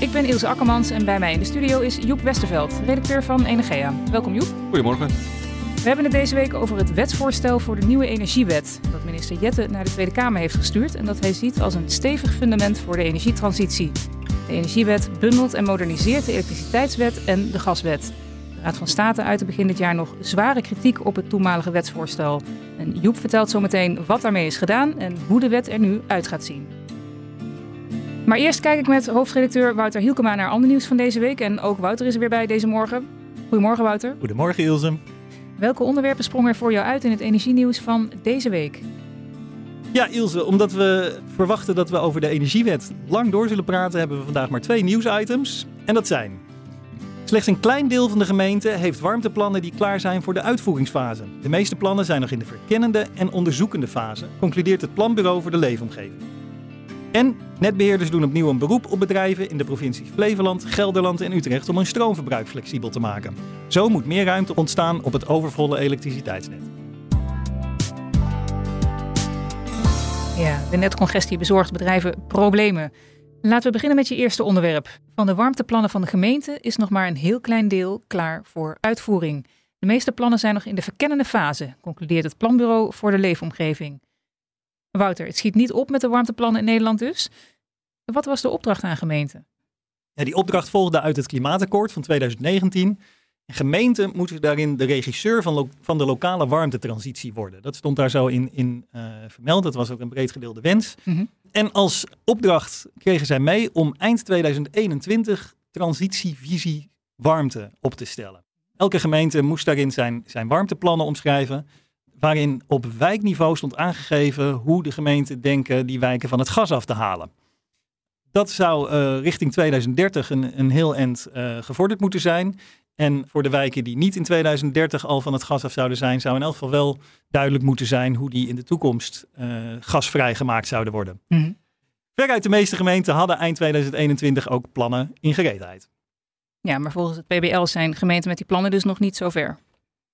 Ik ben Ilse Akkermans en bij mij in de studio is Joep Westerveld, redacteur van Energia. Welkom Joep. Goedemorgen. We hebben het deze week over het wetsvoorstel voor de nieuwe energiewet. Dat minister Jette naar de Tweede Kamer heeft gestuurd en dat hij ziet als een stevig fundament voor de energietransitie. De energiewet bundelt en moderniseert de elektriciteitswet en de gaswet. De Raad van State uitte begin dit jaar nog zware kritiek op het toenmalige wetsvoorstel. En Joep vertelt zometeen wat daarmee is gedaan en hoe de wet er nu uit gaat zien. Maar eerst kijk ik met hoofdredacteur Wouter Hielkema naar ander nieuws van deze week. En ook Wouter is er weer bij deze morgen. Goedemorgen Wouter. Goedemorgen Ilse. Welke onderwerpen sprongen er voor jou uit in het energienieuws van deze week? Ja, Ilse, omdat we verwachten dat we over de energiewet lang door zullen praten, hebben we vandaag maar twee nieuwsitems. En dat zijn. Slechts een klein deel van de gemeente heeft warmteplannen die klaar zijn voor de uitvoeringsfase. De meeste plannen zijn nog in de verkennende en onderzoekende fase, concludeert het Planbureau voor de Leefomgeving. En netbeheerders doen opnieuw een beroep op bedrijven in de provincies Flevoland, Gelderland en Utrecht om hun stroomverbruik flexibel te maken. Zo moet meer ruimte ontstaan op het overvolle elektriciteitsnet. Ja, de netcongestie bezorgt bedrijven problemen. Laten we beginnen met je eerste onderwerp. Van de warmteplannen van de gemeente is nog maar een heel klein deel klaar voor uitvoering. De meeste plannen zijn nog in de verkennende fase, concludeert het Planbureau voor de Leefomgeving. Wouter, het schiet niet op met de warmteplannen in Nederland dus. Wat was de opdracht aan gemeenten? Ja, die opdracht volgde uit het Klimaatakkoord van 2019. En gemeenten moeten daarin de regisseur van, van de lokale warmtetransitie worden. Dat stond daar zo in, in uh, vermeld. Dat was ook een breed gedeelde wens. Mhm. En als opdracht kregen zij mee om eind 2021 transitievisie warmte op te stellen. Elke gemeente moest daarin zijn, zijn warmteplannen omschrijven waarin op wijkniveau stond aangegeven hoe de gemeenten denken die wijken van het gas af te halen. Dat zou uh, richting 2030 een, een heel eind uh, gevorderd moeten zijn. En voor de wijken die niet in 2030 al van het gas af zouden zijn, zou in elk geval wel duidelijk moeten zijn hoe die in de toekomst uh, gasvrij gemaakt zouden worden. Mm -hmm. Veruit de meeste gemeenten hadden eind 2021 ook plannen in gereedheid. Ja, maar volgens het PBL zijn gemeenten met die plannen dus nog niet zo ver.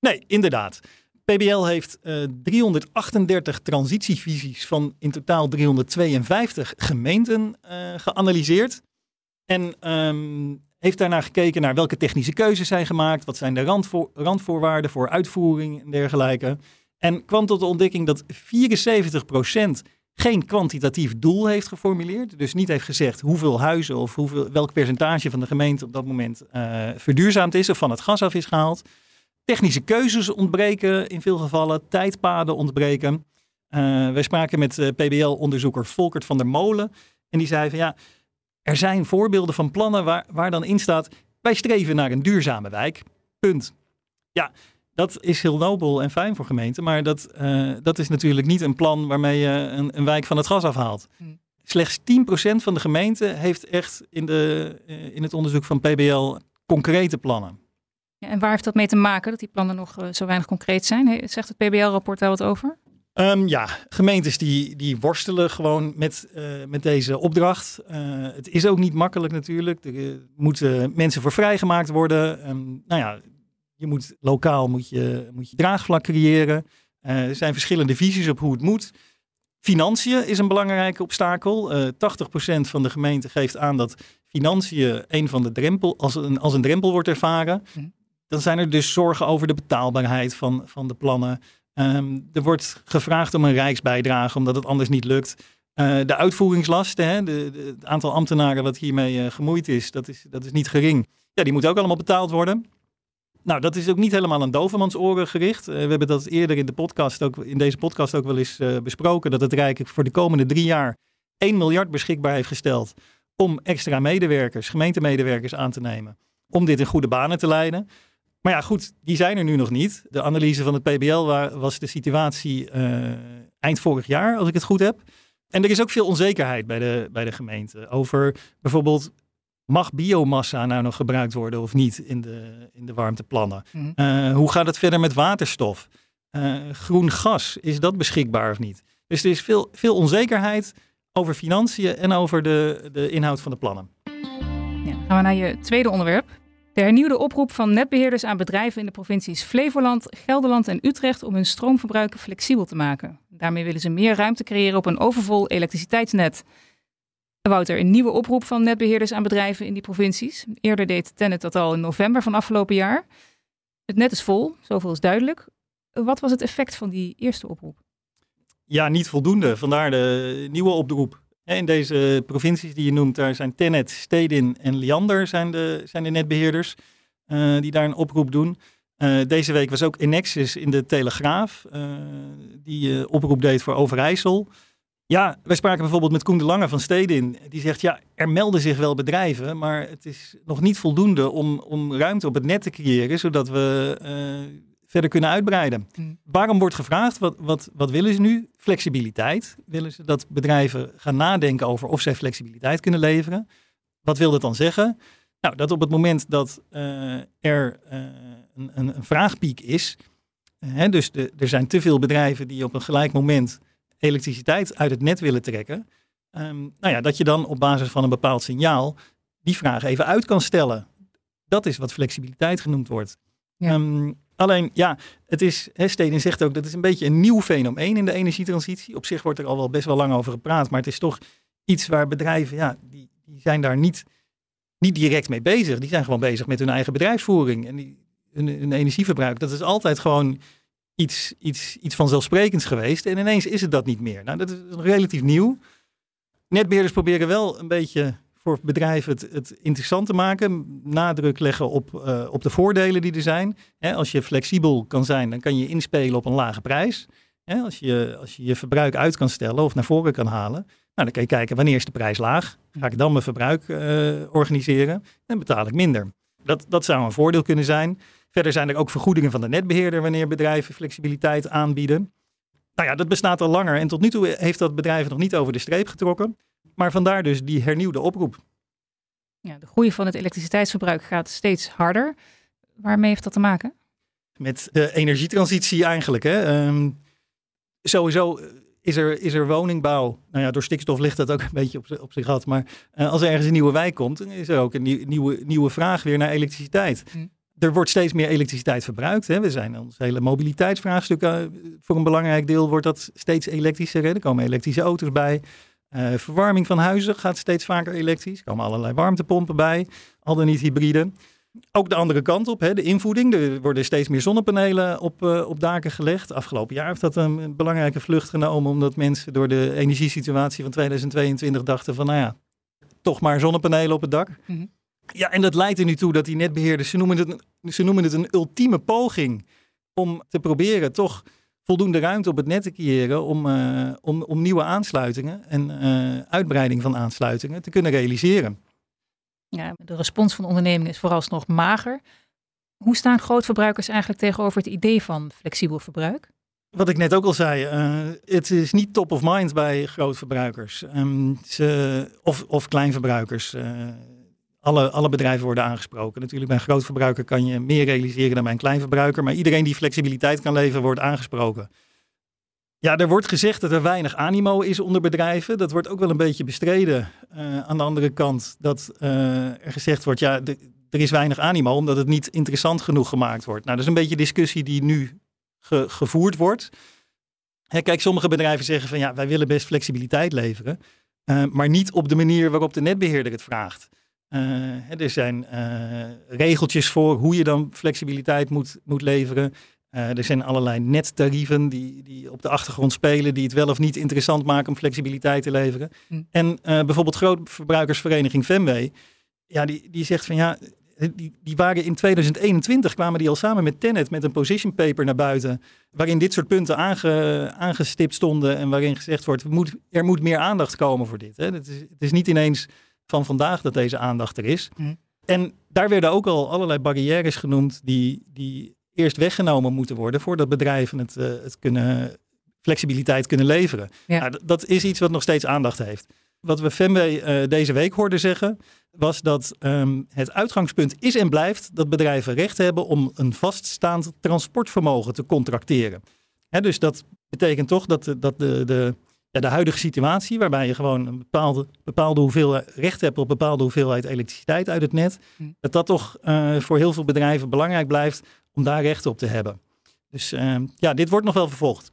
Nee, inderdaad. PBL heeft uh, 338 transitievisies van in totaal 352 gemeenten uh, geanalyseerd. En um, heeft daarna gekeken naar welke technische keuzes zijn gemaakt, wat zijn de randvoor, randvoorwaarden voor uitvoering en dergelijke. En kwam tot de ontdekking dat 74% geen kwantitatief doel heeft geformuleerd. Dus niet heeft gezegd hoeveel huizen of hoeveel, welk percentage van de gemeente op dat moment uh, verduurzaamd is of van het gas af is gehaald. Technische keuzes ontbreken in veel gevallen, tijdpaden ontbreken. Uh, wij spraken met uh, PBL-onderzoeker Volkert van der Molen. En die zei van ja, er zijn voorbeelden van plannen waar, waar dan in staat... wij streven naar een duurzame wijk. Punt. Ja, dat is heel nobel en fijn voor gemeenten. Maar dat, uh, dat is natuurlijk niet een plan waarmee je een, een wijk van het gas afhaalt. Hm. Slechts 10% van de gemeenten heeft echt in, de, in het onderzoek van PBL concrete plannen. En waar heeft dat mee te maken dat die plannen nog uh, zo weinig concreet zijn? Zegt het PBL-rapport daar wat over? Um, ja, gemeentes die, die worstelen gewoon met, uh, met deze opdracht. Uh, het is ook niet makkelijk natuurlijk. Er moeten mensen voor vrijgemaakt worden. Um, nou ja, je moet lokaal moet je, moet je draagvlak creëren. Er zijn verschillende visies op hoe het moet. Financiën is een belangrijke obstakel. Uh, 80% van de gemeente geeft aan dat financiën een van de drempel, als een, als een drempel wordt ervaren. Dan zijn er dus zorgen over de betaalbaarheid van, van de plannen. Um, er wordt gevraagd om een rijksbijdrage, omdat het anders niet lukt. Uh, de uitvoeringslasten, hè, de, het aantal ambtenaren wat hiermee uh, gemoeid is, dat is, dat is niet gering. Ja, die moeten ook allemaal betaald worden. Nou, dat is ook niet helemaal aan dovermans oren gericht. Uh, we hebben dat eerder in, de podcast ook, in deze podcast ook wel eens besproken, dat het Rijk voor de komende drie jaar 1 miljard beschikbaar heeft gesteld om extra medewerkers, gemeentemedewerkers aan te nemen, om dit in goede banen te leiden. Maar ja, goed, die zijn er nu nog niet. De analyse van het PBL was de situatie uh, eind vorig jaar, als ik het goed heb. En er is ook veel onzekerheid bij de, bij de gemeente over bijvoorbeeld mag biomassa nou nog gebruikt worden of niet in de, in de warmteplannen? Mhm. Uh, hoe gaat het verder met waterstof? Uh, groen gas, is dat beschikbaar of niet? Dus er is veel, veel onzekerheid over financiën en over de, de inhoud van de plannen. Ja, gaan we naar je tweede onderwerp. De hernieuwde oproep van netbeheerders aan bedrijven in de provincies Flevoland, Gelderland en Utrecht om hun stroomverbruik flexibel te maken. Daarmee willen ze meer ruimte creëren op een overvol elektriciteitsnet. Wouter, een nieuwe oproep van netbeheerders aan bedrijven in die provincies. Eerder deed Tennet dat al in november van afgelopen jaar. Het net is vol, zoveel is duidelijk. Wat was het effect van die eerste oproep? Ja, niet voldoende. Vandaar de nieuwe oproep. In deze provincies die je noemt, daar zijn Tennet, Stedin en Liander zijn de, zijn de netbeheerders uh, die daar een oproep doen. Uh, deze week was ook Enexis in de Telegraaf, uh, die oproep deed voor Overijssel. Ja, wij spraken bijvoorbeeld met Koen de Lange van Stedin. Die zegt, ja, er melden zich wel bedrijven, maar het is nog niet voldoende om, om ruimte op het net te creëren, zodat we verder kunnen uitbreiden. Mm. Waarom wordt gevraagd, wat, wat, wat willen ze nu? Flexibiliteit. Willen ze dat bedrijven gaan nadenken over of zij flexibiliteit kunnen leveren? Wat wil dat dan zeggen? Nou, dat op het moment dat uh, er uh, een, een, een, vraagpiek is, hè, dus de, er zijn te veel bedrijven die op een gelijk moment elektriciteit uit het net willen trekken. Um, nou ja, dat je dan op basis van een bepaald signaal die vraag even uit kan stellen. Dat is wat flexibiliteit genoemd wordt. Ja. Um, alleen, ja, het is, hè, zegt ook, dat is een beetje een nieuw fenomeen in de energietransitie. Op zich wordt er al wel best wel lang over gepraat, maar het is toch iets waar bedrijven, ja, die, die zijn daar niet, niet direct mee bezig. Die zijn gewoon bezig met hun eigen bedrijfsvoering en die, hun, hun energieverbruik. Dat is altijd gewoon iets, iets, iets vanzelfsprekends geweest. En ineens is het dat niet meer. Nou, dat is relatief nieuw. Netbeheerders proberen wel een beetje voor bedrijven het, het interessant te maken. Nadruk leggen op, uh, op de voordelen die er zijn. als je flexibel kan zijn, dan kan je inspelen op een lage prijs. als, je, als je je verbruik uit kan stellen of naar voren kan halen. Nou, dan kan je kijken wanneer is de prijs laag. Ga ik dan mijn verbruik uh, organiseren en betaal ik minder. Dat, dat zou een voordeel kunnen zijn. Verder zijn er ook vergoedingen van de netbeheerder wanneer bedrijven flexibiliteit aanbieden. Nou ja, dat bestaat al langer en tot nu toe heeft dat bedrijf nog niet over de streep getrokken. Maar vandaar dus die hernieuwde oproep. Ja, de groei van het elektriciteitsverbruik gaat steeds harder. Waarmee heeft dat te maken? Met de energietransitie eigenlijk. Hè. Um, sowieso is er, is er woningbouw. Nou ja, door stikstof ligt dat ook een beetje op, op zich had. Maar uh, als er ergens een nieuwe wijk komt, dan is er ook een nieuw, nieuwe, nieuwe vraag weer naar elektriciteit. Hm er wordt steeds meer elektriciteit verbruikt. Hè. We zijn ons hele mobiliteitsvraagstuk uh, voor een belangrijk deel wordt dat steeds elektrischer. Hè. Er komen elektrische auto's bij. Uh, verwarming van huizen gaat steeds vaker elektrisch. Er komen allerlei warmtepompen bij, al dan niet hybride. Ook de andere kant op, hè, de invoeding. Er worden steeds meer zonnepanelen op, uh, op daken gelegd. Afgelopen jaar heeft dat een belangrijke vlucht genomen, omdat mensen door de energiesituatie van 2022 dachten van, nou ja, toch maar zonnepanelen op het dak. Mm -hmm. Ja, en dat leidt er nu toe dat die netbeheerders, ze noemen, het, ze noemen het een ultieme poging om te proberen toch voldoende ruimte op het net te creëren om, uh, om, om nieuwe aansluitingen en uh, uitbreiding van aansluitingen te kunnen realiseren. Ja, de respons van ondernemingen is vooralsnog mager. Hoe staan grootverbruikers eigenlijk tegenover het idee van flexibel verbruik? Wat ik net ook al zei, uh, het is niet top of mind bij grootverbruikers um, ze, of, of kleinverbruikers alle, alle bedrijven worden aangesproken. Natuurlijk bij een grootverbruiker kan je meer realiseren dan bij een kleinverbruiker. Maar iedereen die flexibiliteit kan leveren, wordt aangesproken. Ja, er wordt gezegd dat er weinig animo is onder bedrijven. Dat wordt ook wel een beetje bestreden. Uh, aan de andere kant dat uh, er gezegd wordt, ja, er is weinig animo omdat het niet interessant genoeg gemaakt wordt. Nou, dat is een beetje discussie die nu ge, gevoerd wordt. Hè, kijk, sommige bedrijven zeggen van ja, wij willen best flexibiliteit leveren. Uh, maar niet op de manier waarop de netbeheerder het vraagt. Uh, er zijn uh, regeltjes voor hoe je dan flexibiliteit moet, moet leveren. Uh, er zijn allerlei nettarieven die, die op de achtergrond spelen, die het wel of niet interessant maken om flexibiliteit te leveren. Hm. En bijvoorbeeld grootverbruikersvereniging Femway, ja, die, die zegt van ja, die, die waren in 2021 kwamen die al samen met Tenet met een position paper naar buiten, waarin dit soort punten aange, aangestipt stonden en waarin gezegd wordt, moet, er moet meer aandacht komen voor dit. Hè. Het, is, het is niet ineens van vandaag dat deze aandacht er is. Mm. En daar werden ook al allerlei barrières genoemd die, die eerst weggenomen moeten worden voordat bedrijven het, uh, het kunnen, flexibiliteit kunnen leveren. Ja. Nou, dat is iets wat nog steeds aandacht heeft. wat we Femway uh, deze week hoorden zeggen, was dat ehm, het uitgangspunt is en blijft dat bedrijven recht hebben om een vaststaand transportvermogen te contracteren. dus dat betekent toch dat, dat de, de, ja, de huidige situatie, waarbij je gewoon een bepaalde, bepaalde hoeveelheid recht hebt op bepaalde hoeveelheid elektriciteit uit het net, hm. dat dat toch uh, voor heel veel bedrijven belangrijk blijft om daar recht op te hebben. Dus ehm, ja, dit wordt nog wel vervolgd.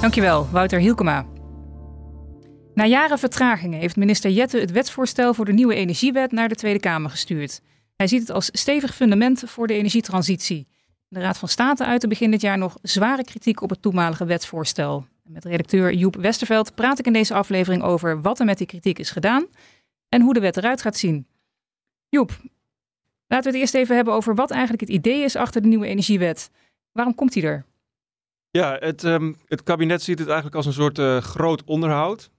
Dankjewel, Wouter Hielkema. Na jaren vertragingen heeft minister Jette het wetsvoorstel voor de nieuwe energiewet naar de Tweede Kamer gestuurd. Hij ziet het als stevig fundament voor de energietransitie. De Raad van State uitte begin dit jaar nog zware kritiek op het toenmalige wetsvoorstel. Met redacteur Joep Westerveld praat ik in deze aflevering over wat er met die kritiek is gedaan en hoe de wet eruit gaat zien. Joep, laten we het eerst even hebben over wat eigenlijk het idee is achter de nieuwe energiewet. Waarom komt die er? Ja, het, um, het kabinet ziet het eigenlijk als een soort uh, groot onderhoud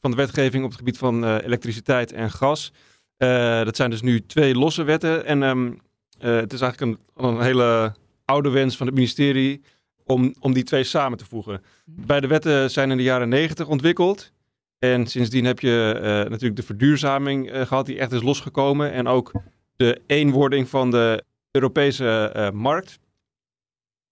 van de wetgeving op het gebied van uh, elektriciteit en gas. Uh, dat zijn dus nu twee losse wetten. En um, het is eigenlijk een, een, hele oude wens van het ministerie om, om die twee samen te voegen. Mhm. Beide wetten zijn in de jaren negentig ontwikkeld. En sindsdien heb je natuurlijk de verduurzaming gehad, die echt is losgekomen. En ook de eenwording van de Europese markt.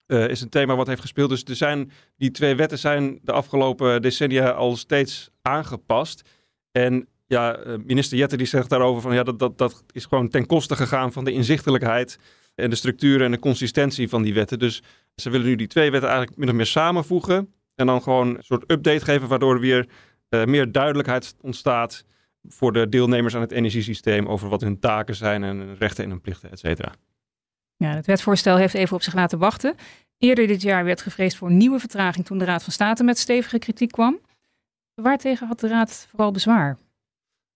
Uh, is een thema wat heeft gespeeld. Dus er zijn, die twee wetten zijn de afgelopen decennia al steeds aangepast. En ja, eh, minister Jette die zegt daarover van ja, dat, dat, dat is gewoon ten koste gegaan van de inzichtelijkheid en de structuur en de consistentie van die wetten. Dus ze willen nu die twee wetten eigenlijk min of meer samenvoegen. En dan gewoon een soort update geven, waardoor er weer uh, meer duidelijkheid ontstaat voor de deelnemers aan het energiesysteem over wat hun taken zijn en hun rechten en hun plichten, et cetera. Ja, het wetsvoorstel heeft even op zich laten wachten. Eerder dit jaar werd gevreesd voor een nieuwe vertraging toen de Raad van State met stevige kritiek kwam. Waartegen had de Raad vooral bezwaar?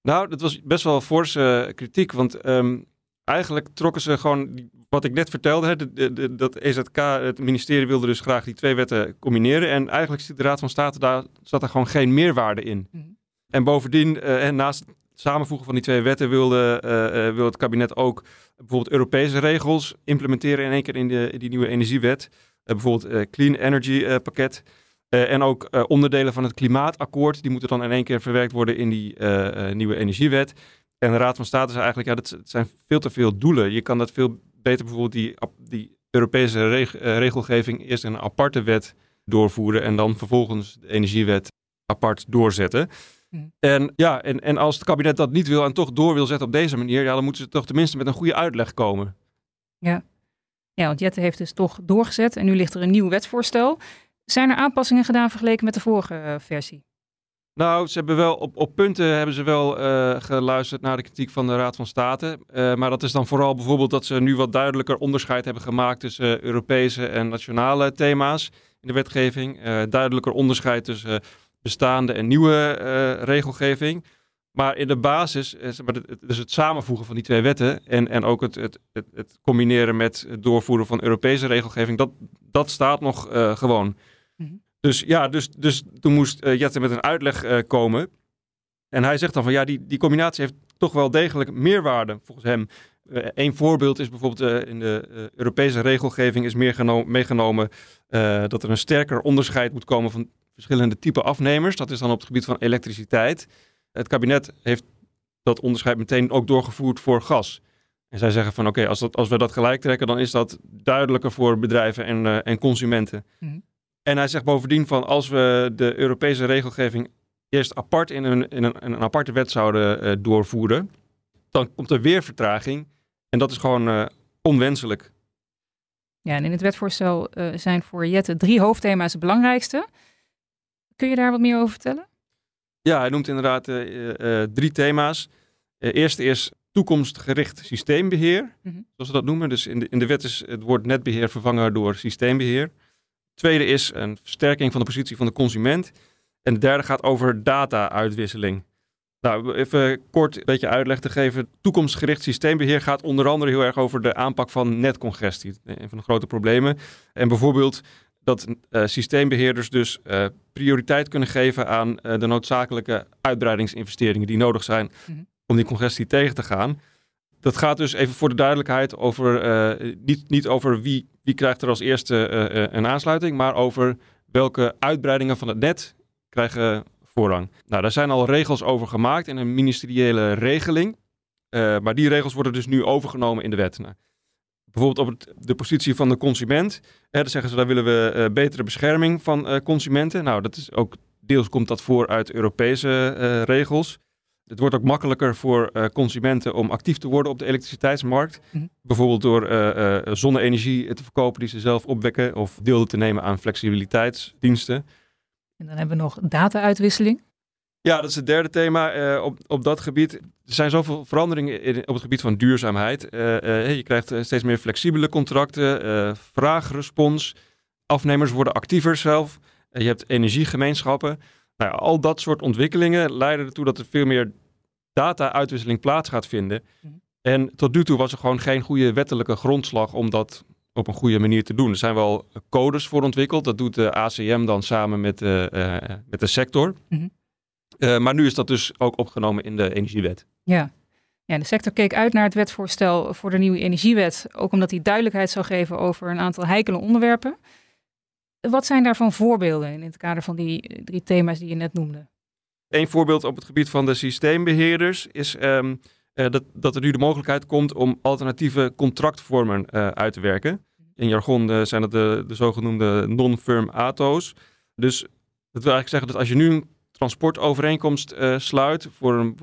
Nou, dat was best wel forse uh, kritiek, want um, eigenlijk trokken ze gewoon, wat ik net vertelde, hè, de, de, dat EZK, het ministerie wilde dus graag die twee wetten combineren. En eigenlijk zit de Raad van State daar, zat er gewoon geen meerwaarde in. Mm. En bovendien, uh, en naast het samenvoegen van die twee wetten wilde, uh, wil het kabinet ook bijvoorbeeld Europese regels implementeren in één keer in, de, in die nieuwe energiewet. bijvoorbeeld Clean Energy pakket. Uh, en ook uh, onderdelen van het klimaatakkoord, die moeten dan in één keer verwerkt worden in die uh, nieuwe energiewet. En de Raad van State zei eigenlijk, ja, dat zijn veel te veel doelen. Je kan dat veel beter bijvoorbeeld die, die Europese reg regelgeving eerst in een aparte wet doorvoeren en dan vervolgens de energiewet apart doorzetten. Mm. En ja, en, en als het kabinet dat niet wil en toch door wil zetten op deze manier, ja, dan moeten ze toch tenminste met een goede uitleg komen. Ja. Ja, want Jette heeft dus toch doorgezet en nu ligt er een nieuw wetsvoorstel. Zijn er aanpassingen gedaan vergeleken met de vorige uh, versie? Nou, ze hebben wel op, op punten hebben ze wel uh, geluisterd naar de kritiek van de Raad van State. Uh, maar dat is dan vooral bijvoorbeeld dat ze nu wat duidelijker onderscheid hebben gemaakt tussen Europese en nationale thema's in de wetgeving. duidelijker onderscheid tussen bestaande en nieuwe regelgeving. Maar in de basis, dus het samenvoegen van die twee wetten en, en ook het, het, het, het combineren met het doorvoeren van Europese regelgeving, dat, dat staat nog gewoon. Mhm. Dus ja, dus, dus toen moest uh, Jette met een uitleg uh, komen. En hij zegt dan van ja, die, die combinatie heeft toch wel degelijk meerwaarde volgens hem. Uh, een voorbeeld is bijvoorbeeld in de Europese regelgeving is meer meegenomen dat er een sterker onderscheid moet komen van verschillende type afnemers. Dat is dan op het gebied van elektriciteit. Het kabinet heeft dat onderscheid meteen ook doorgevoerd voor gas. En zij zeggen van oké, als, als we dat gelijk trekken, dan is dat duidelijker voor bedrijven en, en consumenten. Mm en hij zegt bovendien van als we de Europese regelgeving eerst apart in een, in een, een aparte wet zouden uh, doorvoeren, dan komt er weer vertraging. En dat is gewoon uh, onwenselijk. Ja, en in het wetsvoorstel uh, zijn voor Jette drie hoofdthema's het belangrijkste. Kun je daar wat meer over vertellen? Ja, hij noemt inderdaad drie thema's. eerste is toekomstgericht systeembeheer, mm -hmm. zoals we dat noemen. Dus in de, in de wet is het woord netbeheer vervangen door systeembeheer. Tweede is een versterking van de positie van de consument. En de derde gaat over data-uitwisseling. Nou, even kort een beetje uitleg te geven. Toekomstgericht systeembeheer gaat onder andere heel erg over de aanpak van netcongestie. Een van de grote problemen. En bijvoorbeeld dat uh, systeembeheerders dus uh, prioriteit kunnen geven aan uh, de noodzakelijke uitbreidingsinvesteringen die nodig zijn mm -hmm. om die congestie tegen te gaan. Dat gaat dus even voor de duidelijkheid over, niet, niet over wie wie krijgt er als eerste uh, een aansluiting, maar over welke uitbreidingen van het net krijgen voorrang. Nou, daar zijn al regels over gemaakt in een ministeriële regeling. Maar die regels worden dus nu overgenomen in de wet. Nou, bijvoorbeeld op het, de positie van de consument. Hè, dan zeggen ze, daar willen we betere bescherming van consumenten. Nou, dat is ook, deels komt dat voor uit Europese regels. Het wordt ook makkelijker voor uh, consumenten om actief te worden op de elektriciteitsmarkt. Mm -hmm. Bijvoorbeeld door uh, uh, zonne-energie te verkopen die ze zelf opwekken of deel te nemen aan flexibiliteitsdiensten. En dan hebben we nog data-uitwisseling. Ja, dat is het derde thema op, op dat gebied. Er zijn zoveel veranderingen in, op het gebied van duurzaamheid. je krijgt steeds meer flexibele contracten, vraagrespons. Afnemers worden actiever zelf. je hebt energiegemeenschappen. Nou ja, al dat soort ontwikkelingen leiden ertoe dat er veel meer data-uitwisseling plaats gaat vinden. Mhm. En tot nu toe was er gewoon geen goede wettelijke grondslag om dat op een goede manier te doen. Er zijn wel codes voor ontwikkeld. Dat doet de ACM dan samen met, de, uh, met de sector. Mm -hmm. maar nu is dat dus ook opgenomen in de energiewet. Ja. ja, de sector keek uit naar het wetvoorstel voor de nieuwe energiewet. Ook omdat die duidelijkheid zou geven over een aantal heikele onderwerpen. Wat zijn daarvan voorbeelden in het kader van die drie thema's die je net noemde? Een voorbeeld op het gebied van de systeembeheerders is um, uh, dat, dat er nu de mogelijkheid komt om alternatieve contractvormen uh, uit te werken. In jargon uh, zijn dat de, de zogenoemde non-firm ATO's. Dus dat wil eigenlijk zeggen dat als je nu een transportovereenkomst sluit voor een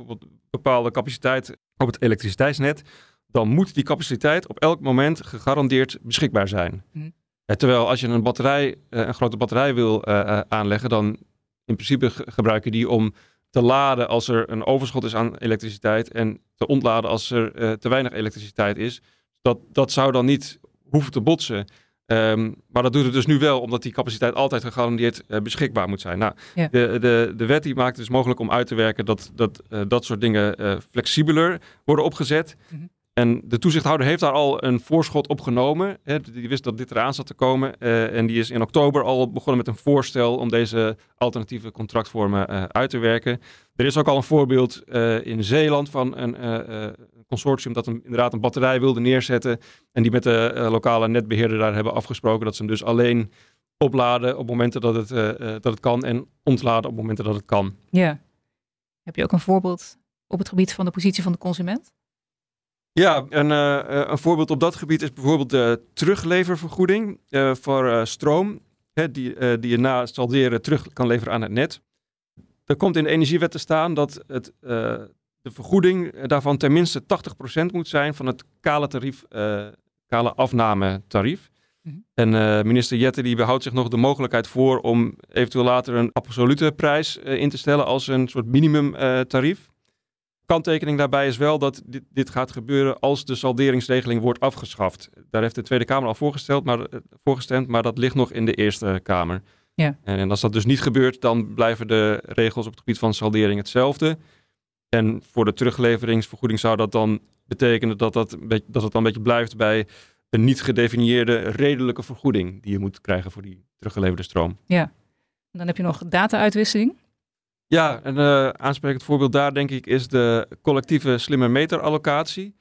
bepaalde capaciteit op het elektriciteitsnet, dan moet die capaciteit op elk moment gegarandeerd beschikbaar zijn. Hm. terwijl als je een batterij, een grote batterij wil aanleggen, dan in principe gebruik je die om te laden als er een overschot is aan elektriciteit en te ontladen als er uh, te weinig elektriciteit is. Dat, dat zou dan niet hoeven te botsen. Um, maar dat doet het dus nu wel, omdat die capaciteit altijd gegarandeerd uh, beschikbaar moet zijn. Nou, ja. de, de, de wet die maakt het dus mogelijk om uit te werken dat dat, uh, dat soort dingen flexibeler worden opgezet. Mm -hmm. En de toezichthouder heeft daar al een voorschot op genomen. Hè, die wist dat dit eraan zat te komen. Uh, en die is in oktober al begonnen met een voorstel om deze alternatieve contractvormen uh, uit te werken. Er is ook al een voorbeeld uh, in Zeeland van een consortium dat inderdaad een batterij wilde neerzetten. En die met de lokale netbeheerder daar hebben afgesproken dat ze hem dus alleen opladen op momenten dat het, dat het kan en ontladen op momenten dat het kan. Ja. Heb je ook een voorbeeld op het gebied van de positie van de consument? Ja, een, uh, een voorbeeld op dat gebied is bijvoorbeeld de terugleververgoeding uh, voor uh, stroom, hè, die, die je na het salderen terug kan leveren aan het net. Er komt in de energiewet te staan dat het, de vergoeding daarvan tenminste 80% moet zijn van het kale tarief, kale afnametarief. Mm -hmm. En minister Jette die behoudt zich nog de mogelijkheid voor om eventueel later een absolute prijs in te stellen als een soort minimumtarief. Kanttekening daarbij is wel dat dit, dit, gaat gebeuren als de salderingsregeling wordt afgeschaft. Daar heeft de Tweede Kamer al voorgesteld, maar, eh, voorgestemd, maar dat ligt nog in de Eerste Kamer. Ja. En, en, als dat dus niet gebeurt, dan blijven de regels op het gebied van saldering hetzelfde. En voor de terugleveringsvergoeding zou dat dan betekenen dat, dat, dat het dan een beetje blijft bij een niet gedefinieerde redelijke vergoeding die je moet krijgen voor die teruggeleverde stroom. Ja, en dan heb je nog data-uitwisseling. Ja, een uh, aansprekend voorbeeld daar denk ik is de collectieve slimme meterallocatie.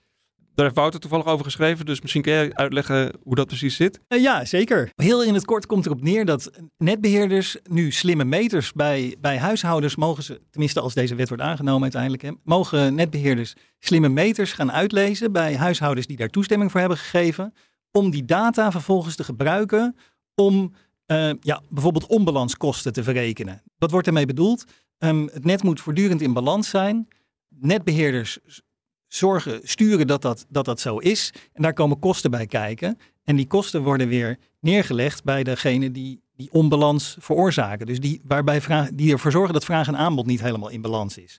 Daar heeft Wouter toevallig over geschreven, dus misschien kun jij uitleggen hoe dat precies zit. Uh, ja, zeker. Heel in het kort komt erop neer dat netbeheerders nu slimme meters bij, bij huishoudens mogen ze, tenminste als deze wet wordt aangenomen uiteindelijk, hè, mogen netbeheerders slimme meters gaan uitlezen bij huishoudens die daar toestemming voor hebben gegeven, om die data vervolgens te gebruiken om uh, ja, bijvoorbeeld onbalanskosten te verrekenen. Wat wordt ermee bedoeld? Um, het net moet voortdurend in balans zijn. Netbeheerders zorgen, sturen dat dat, dat dat zo is. En daar komen kosten bij kijken. En die kosten worden weer neergelegd bij degene die die onbalans veroorzaken. Dus die, waarbij vraag, die ervoor zorgen dat vraag en aanbod niet helemaal in balans is.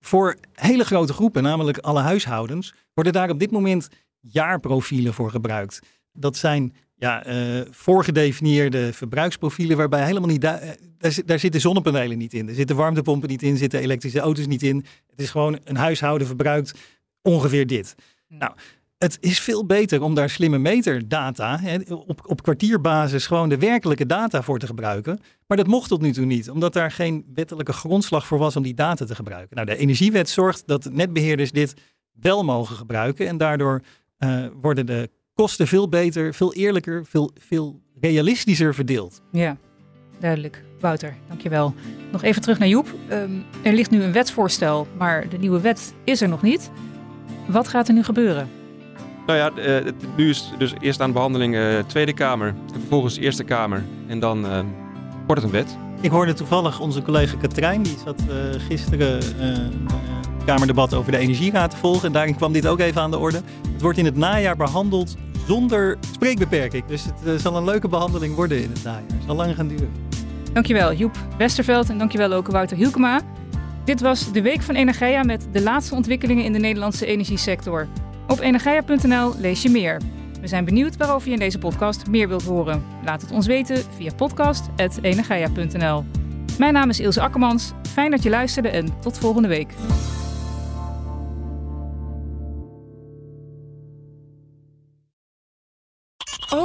Voor hele grote groepen, namelijk alle huishoudens, worden daar op dit moment jaarprofielen voor gebruikt. Dat zijn ja, uh, voorgedefinieerde verbruiksprofielen waarbij helemaal niet... Da eh, daar, daar, zitten zonnepanelen niet in, er zitten warmtepompen niet in, zitten elektrische auto's niet in. Het is gewoon een huishouden verbruikt ongeveer dit. Hmm. Nou, het is veel beter om daar slimme meterdata, hè, op, op kwartierbasis gewoon de werkelijke data voor te gebruiken. Maar dat mocht tot nu toe niet, omdat daar geen wettelijke grondslag voor was om die data te gebruiken. Nou, de energiewet zorgt dat netbeheerders dit wel mogen gebruiken en daardoor uh, worden de kosten veel beter, veel eerlijker, veel, veel realistischer verdeeld. Ja, duidelijk. Wouter, dankjewel. Nog even terug naar Joep. Ehm, er ligt nu een wetsvoorstel, maar de nieuwe wet is er nog niet. Wat gaat er nu gebeuren? Nou ja, uh, nu is dus eerst aan de behandeling uh, Tweede Kamer, en vervolgens Eerste Kamer. En dan uh, wordt het een wet. Ik hoorde toevallig onze collega Katrijn, die zat gisteren een Kamerdebat over de Energieraad te volgen. En daarin kwam dit ook even aan de orde. Het wordt in het najaar behandeld zonder spreekbeperking. Dus het zal een leuke behandeling worden in het najaar. Het zal lang gaan duren. Dankjewel Joep Westerveld en dankjewel ook Wouter Hielkema. Dit was de Week van Energia met de laatste ontwikkelingen in de Nederlandse energiesector. Op energia.nl lees je meer. We zijn benieuwd waarover je in deze podcast meer wilt horen. Laat het ons weten via podcast.energia.nl. Mijn naam is Ilse Akkermans. Fijn dat je luisterde en tot volgende week.